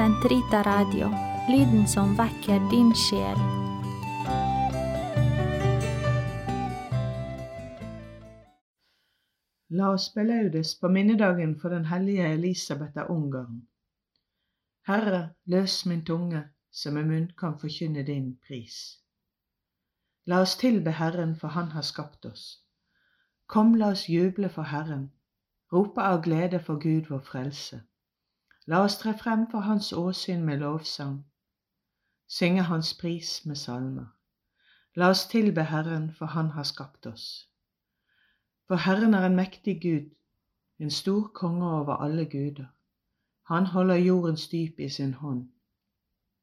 Sentrita Radio, lyden som vekker din sjel. La oss belaudes på minnedagen for den hellige Elisabeth av Ungarn. Herre, løs min tunge, så med munn kan forkynne din pris. La oss tilbe Herren, for Han har skapt oss. Kom, la oss juble for Herren, rope av glede for Gud vår frelse. La oss tre frem for Hans åsyn med lovsang, synge Hans pris med salmer. La oss tilbe Herren, for Han har skapt oss. For Herren er en mektig Gud, en stor konge over alle guder. Han holder jordens dyp i sin hånd.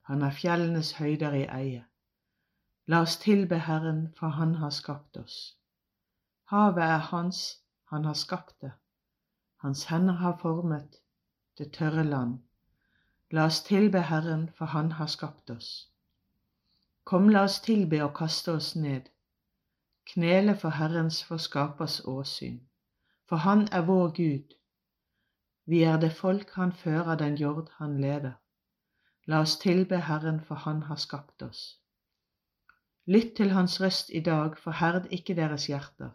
Han har fjellenes høyder i eie. La oss tilbe Herren, for Han har skapt oss. Havet er Hans, Han har skapt det. Hans hender har formet det tørre land. La oss tilbe Herren, for Han har skapt oss. Kom, la oss tilbe og kaste oss ned knele for Herrens for Skapers åsyn, for Han er vår Gud. Vi er det folk Han fører, den jord Han leder. La oss tilbe Herren, for Han har skapt oss. Lytt til Hans røst i dag, forherd ikke deres hjerter,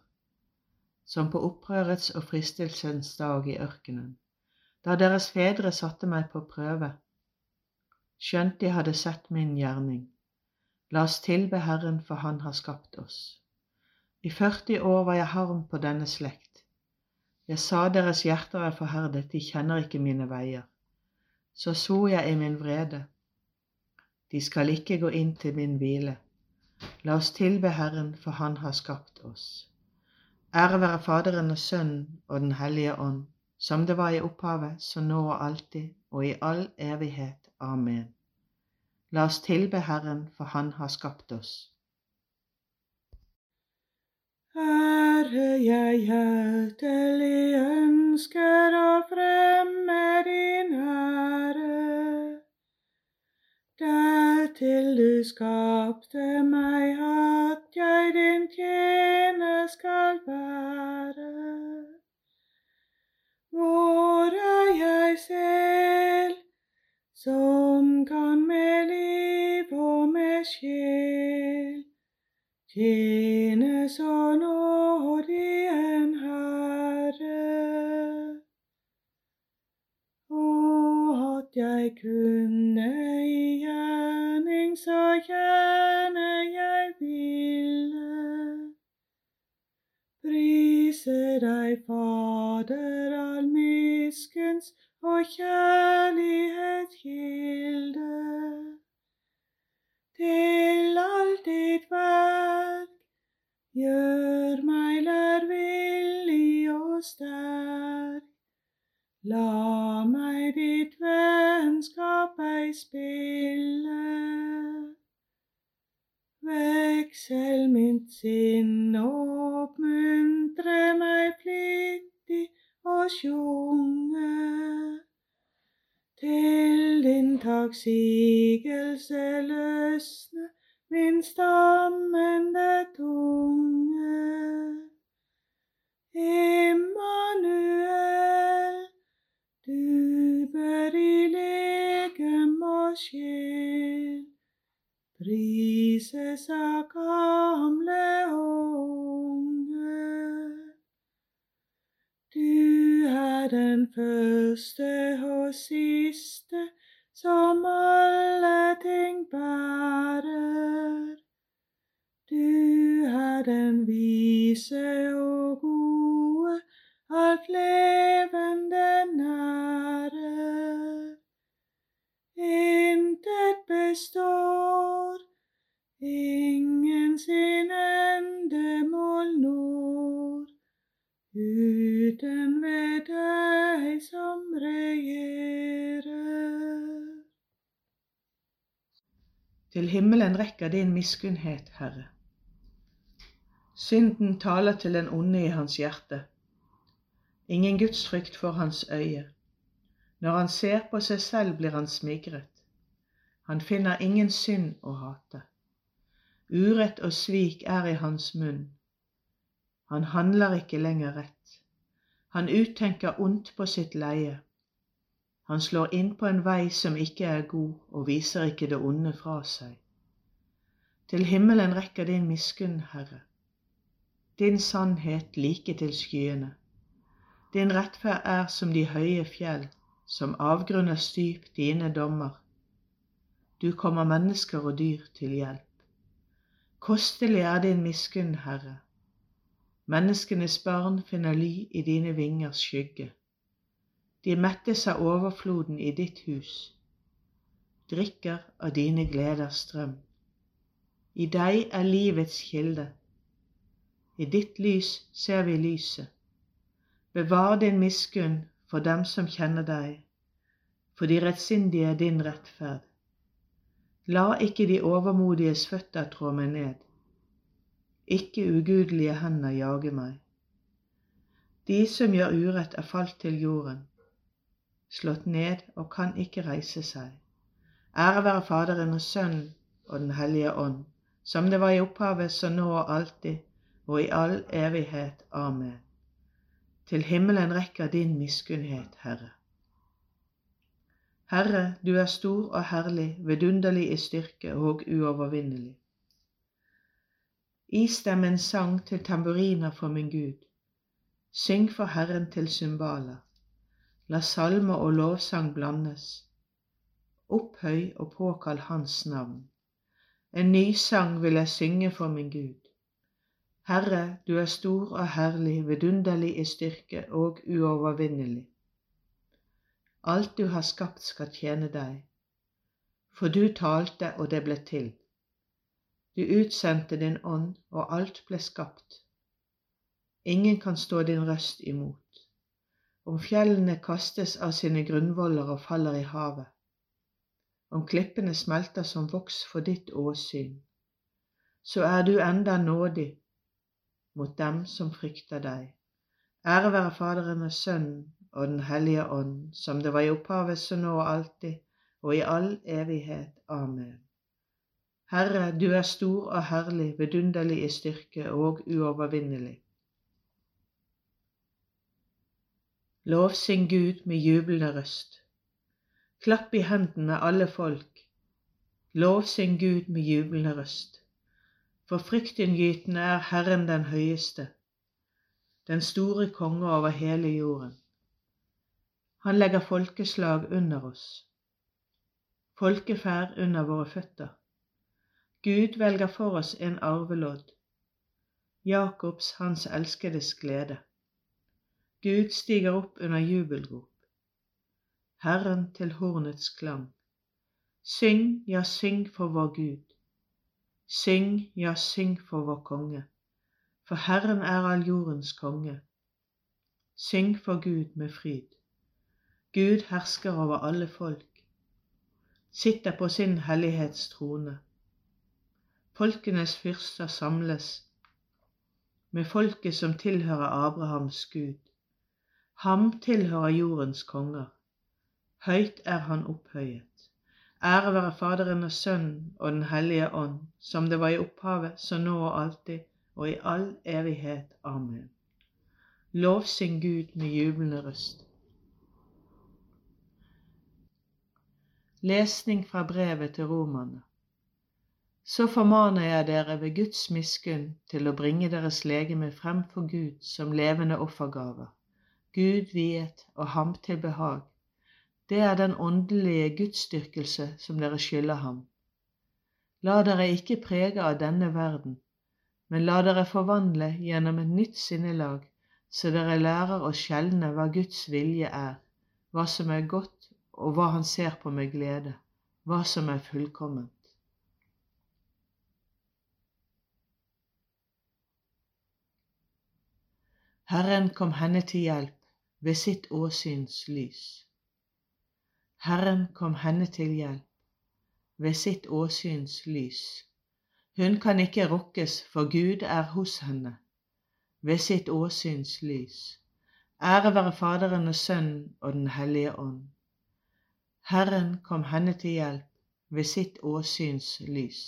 som på opprørets og fristelsens dag i ørkenen, da deres fedre satte meg på prøve, skjønt de hadde sett min gjerning. La oss tilbe Herren, for Han har skapt oss. I 40 år var jeg harm på denne slekt. Jeg sa deres hjerter er forherdet, de kjenner ikke mine veier. Så svor jeg i min vrede. De skal ikke gå inn til min hvile. La oss tilbe Herren, for Han har skapt oss. Ære være Faderen og Sønnen og Den hellige ånd, som det var i opphavet, så nå og alltid og i all evighet. Amen. La oss tilbe Herren, for Han har skapt oss. Herre, jeg hjertelig ønsker å fremme din ære. Dertil du skapte meg, sjel. Tjene så nådig en Herre. Og at jeg kunne i gjerning så gjerne jeg ville. Prise deg, Fader all miskens og kjærlighetskilde Mitt sinn, oppmuntre meg flittig og sjunge til din takksigelse løsne min stammende tunge. Immanuel, du bør i legem og sjel prises av gamle unge. Du er den første og siste som alle ting bærer. Du er den vise og gode, alt levende ingen sin endemål når, uten ved deg som regjerer. Til himmelen rekker din miskunnhet, Herre. Synden taler til den onde i hans hjerte. Ingen gudsfrykt for hans øye. Når han ser på seg selv, blir han smigret. Han finner ingen synd å hate. Urett og svik er i hans munn. Han handler ikke lenger rett. Han uttenker ondt på sitt leie. Han slår inn på en vei som ikke er god, og viser ikke det onde fra seg. Til himmelen rekker din miskunn, Herre, din sannhet like til skyene. Din rettferd er som de høye fjell, som avgrunner dyp dine dommer. Du kommer mennesker og dyr til hjelp. Kostelig er din miskunn, Herre. Menneskenes barn finner ly i dine vingers skygge. De mettes av overfloden i ditt hus, drikker av dine gleders strøm. I deg er livets kilde. I ditt lys ser vi lyset. Bevar din miskunn for dem som kjenner deg, for de rettsindige din rettferd. La ikke de overmodiges føtter trå meg ned. Ikke ugudelige hender jage meg. De som gjør urett, er falt til jorden slått ned og kan ikke reise seg. Ære være Faderen og Sønnen og Den hellige ånd, som det var i opphavet, så nå og alltid, og i all evighet. Amen. Til himmelen rekker din miskunnhet, Herre. Herre, du er stor og herlig, vidunderlig i styrke og uovervinnelig. Istem en sang til tamburiner for min Gud. Syng for Herren til cymbaler. La salmer og lovsang blandes. Opphøy og påkall Hans navn. En ny sang vil jeg synge for min Gud. Herre, du er stor og herlig, vidunderlig i styrke og uovervinnelig. Alt du har skapt skal tjene deg. For du talte, og det ble til. Du utsendte din ånd, og alt ble skapt. Ingen kan stå din røst imot om fjellene kastes av sine grunnvoller og faller i havet, om klippene smelter som voks for ditt åsyn, så er du enda nådig mot dem som frykter deg. Ære være Faderen og Sønnen og Den hellige ånd, som det var i opphavet, så nå og alltid, og i all evighet. Amen. Herre, du er stor og herlig, vidunderlig i styrke og uovervinnelig. Lovsyng Gud med jublende røst. Klapp i hendene, alle folk. Lovsyng Gud med jublende røst. For fryktinngytende er Herren den høyeste, den store konge over hele jorden. Han legger folkeslag under oss, folkeferd under våre føtter. Gud velger for oss en arvelodd, Jakobs, hans elskedes glede. Gud stiger opp under jubelrop. Herren til hornets klang. Syng, ja, syng for vår Gud. Syng, ja, syng for vår konge. For Herren er all jordens konge. Syng for Gud med fryd. Gud hersker over alle folk, sitter på sin hellighetstrone. Folkenes fyrster samles med folket som tilhører Abrahams Gud. Ham tilhører jordens konger. Høyt er han opphøyet. Ære være Faderen og Sønnen og Den hellige ånd, som det var i opphavet, så nå og alltid, og i all evighet. Amen. Lovsyng Gud med jublende røst. Lesning fra brevet til romerne. Så formaner jeg dere ved Guds miskunn til å bringe deres legeme frem for Gud som levende offergaver Gud viet og ham til behag. Det er den åndelige gudsdyrkelse som dere skylder ham. La dere ikke prege av denne verden, men la dere forvandle gjennom et nytt sinnelag, så dere lærer å skjelne hva Guds vilje er, hva som er godt, og hva Han ser på med glede, hva som er fullkomment. Herren kom henne til hjelp ved sitt åsyns lys. Herren kom henne til hjelp ved sitt åsyns lys. Hun kan ikke rokkes, for Gud er hos henne ved sitt åsyns lys. Ære være Faderen og Sønnen og Den hellige ånd. Herren kom henne til hjelp ved sitt åsyns lys.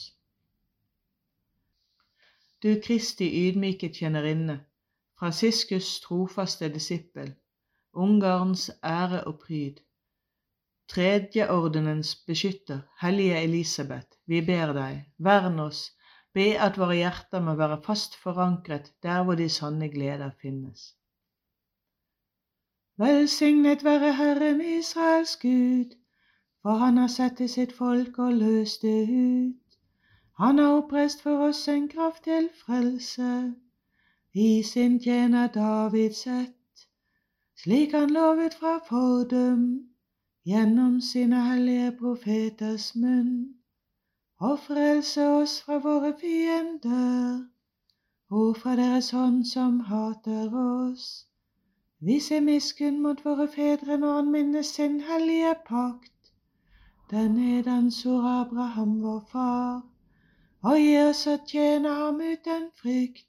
Du Kristi ydmyke tjenerinne, Fransiskus trofaste disippel, Ungarns ære og pryd. Tredjeordenens beskytter, hellige Elisabeth, vi ber deg, vern oss, be at våre hjerter må være fast forankret der hvor de sanne gleder finnes. Velsignet være Herren Israels Gud, for han har sett til sitt folk og løst det ut. Han har oppreist for oss en kraft til frelse, i sin tjener Davids ett, slik han lovet fra fordum, gjennom sine hellige profeters munn, og frelse oss fra våre fiender og fra deres hånd som hater oss. Vi ser miskunn mot våre fedre når han minnes sin hellige pakt den er den sor Abraham vår far, og gi oss å tjene ham uten frykt,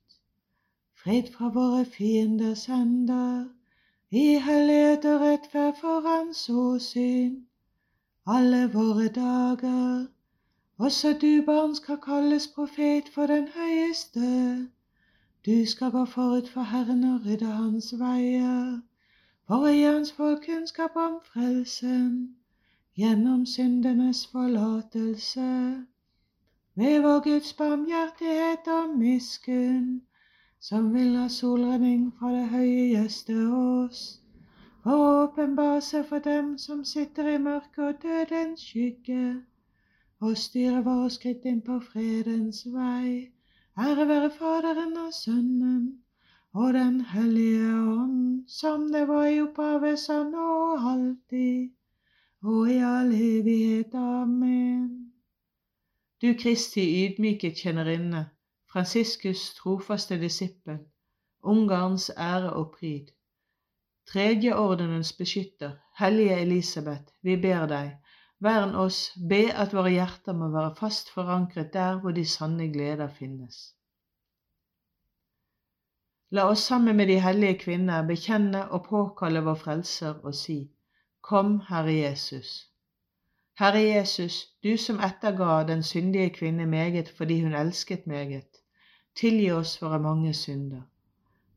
Fred fra våre fienders hender, i hellighet og rettferd for hans åsyn, alle våre dager. Også du, barn, skal kalles profet for den høyeste. Du skal gå forut for Herren og rydde hans veier, for å gi hans folk kunnskap om frelsen gjennom syndenes forlatelse. Ved vår Guds barmhjertighet og miskunn, som vil ha solredning fra det høyeste oss, og åpenbare seg for dem som sitter i mørket og dødens skygge, og styre våre skritt inn på fredens vei. Ære være Faderen og Sønnen og Den hellige ånd, som det var i opphavet, så nå og alltid og i all evighet. Amen. Du Kristi ydmyke tjenerinne, Fransiskus trofaste disippel, Ungarns ære og pryd. Tredjeordenens beskytter, hellige Elisabeth, vi ber deg, vern oss, be at våre hjerter må være fast forankret der hvor de sanne gleder finnes. La oss sammen med de hellige kvinner bekjenne og påkalle vår Frelser og si:" Kom, Herre Jesus. Herre Jesus, du som etterga den syndige kvinne meget fordi hun elsket meget, tilgi oss våre mange synder.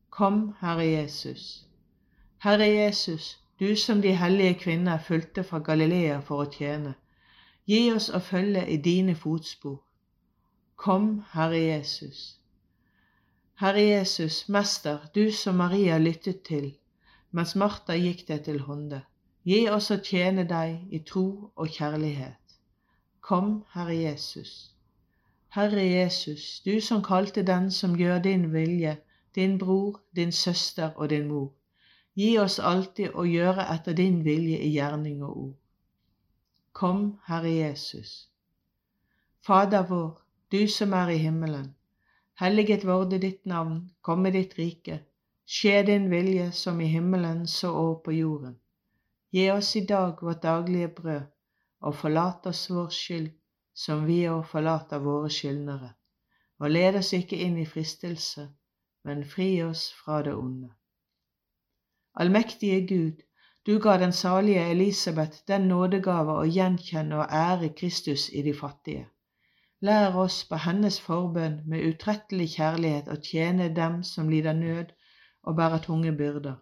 Kom, Herre Jesus. Herre Jesus, du som de hellige kvinner fulgte fra Galilea for å tjene, gi oss å følge i dine fotspor. Kom, Herre Jesus. Herre Jesus, Mester, du som Maria lyttet til, mens Martha gikk deg til hånde. Gi oss å tjene deg i tro og kjærlighet. Kom, Herre Jesus. Herre Jesus, du som kalte den som gjør din vilje, din bror, din søster og din mor. Gi oss alltid å gjøre etter din vilje i gjerning og ord. Kom, Herre Jesus. Fader vår, du som er i himmelen. Helliget vorde ditt navn, komme ditt rike. Skje din vilje som i himmelen så over på jorden. Gi oss i dag vårt daglige brød, og forlat oss vår skyld, som vi òg forlater våre skyldnere. Og led oss ikke inn i fristelse, men fri oss fra det onde. Allmektige Gud, du ga den salige Elisabeth den nådegave å gjenkjenne og ære Kristus i de fattige. Lær oss på hennes forbønn med utrettelig kjærlighet å tjene dem som lider nød og bærer tunge byrder